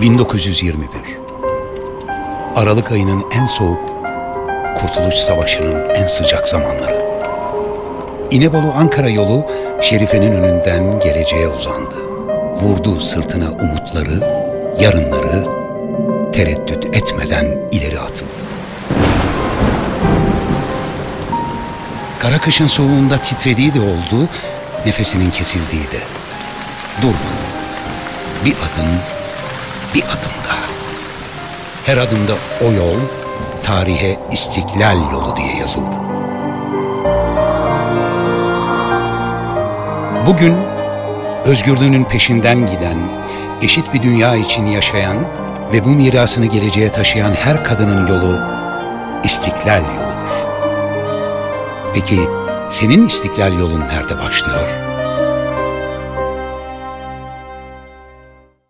1921 Aralık ayının en soğuk, Kurtuluş Savaşı'nın en sıcak zamanları. İnebolu Ankara yolu Şerife'nin önünden geleceğe uzandı. Vurdu sırtına umutları, yarınları, tereddüt etmeden ileri atıldı. Kara kışın soğuğunda titrediği de oldu, nefesinin kesildiği de. Durmadı. Bir adım, bir adım daha. Her adımda o yol tarihe istiklal yolu diye yazıldı. Bugün özgürlüğünün peşinden giden, eşit bir dünya için yaşayan ve bu mirasını geleceğe taşıyan her kadının yolu istiklal yoludur. Peki senin istiklal yolun nerede başlıyor?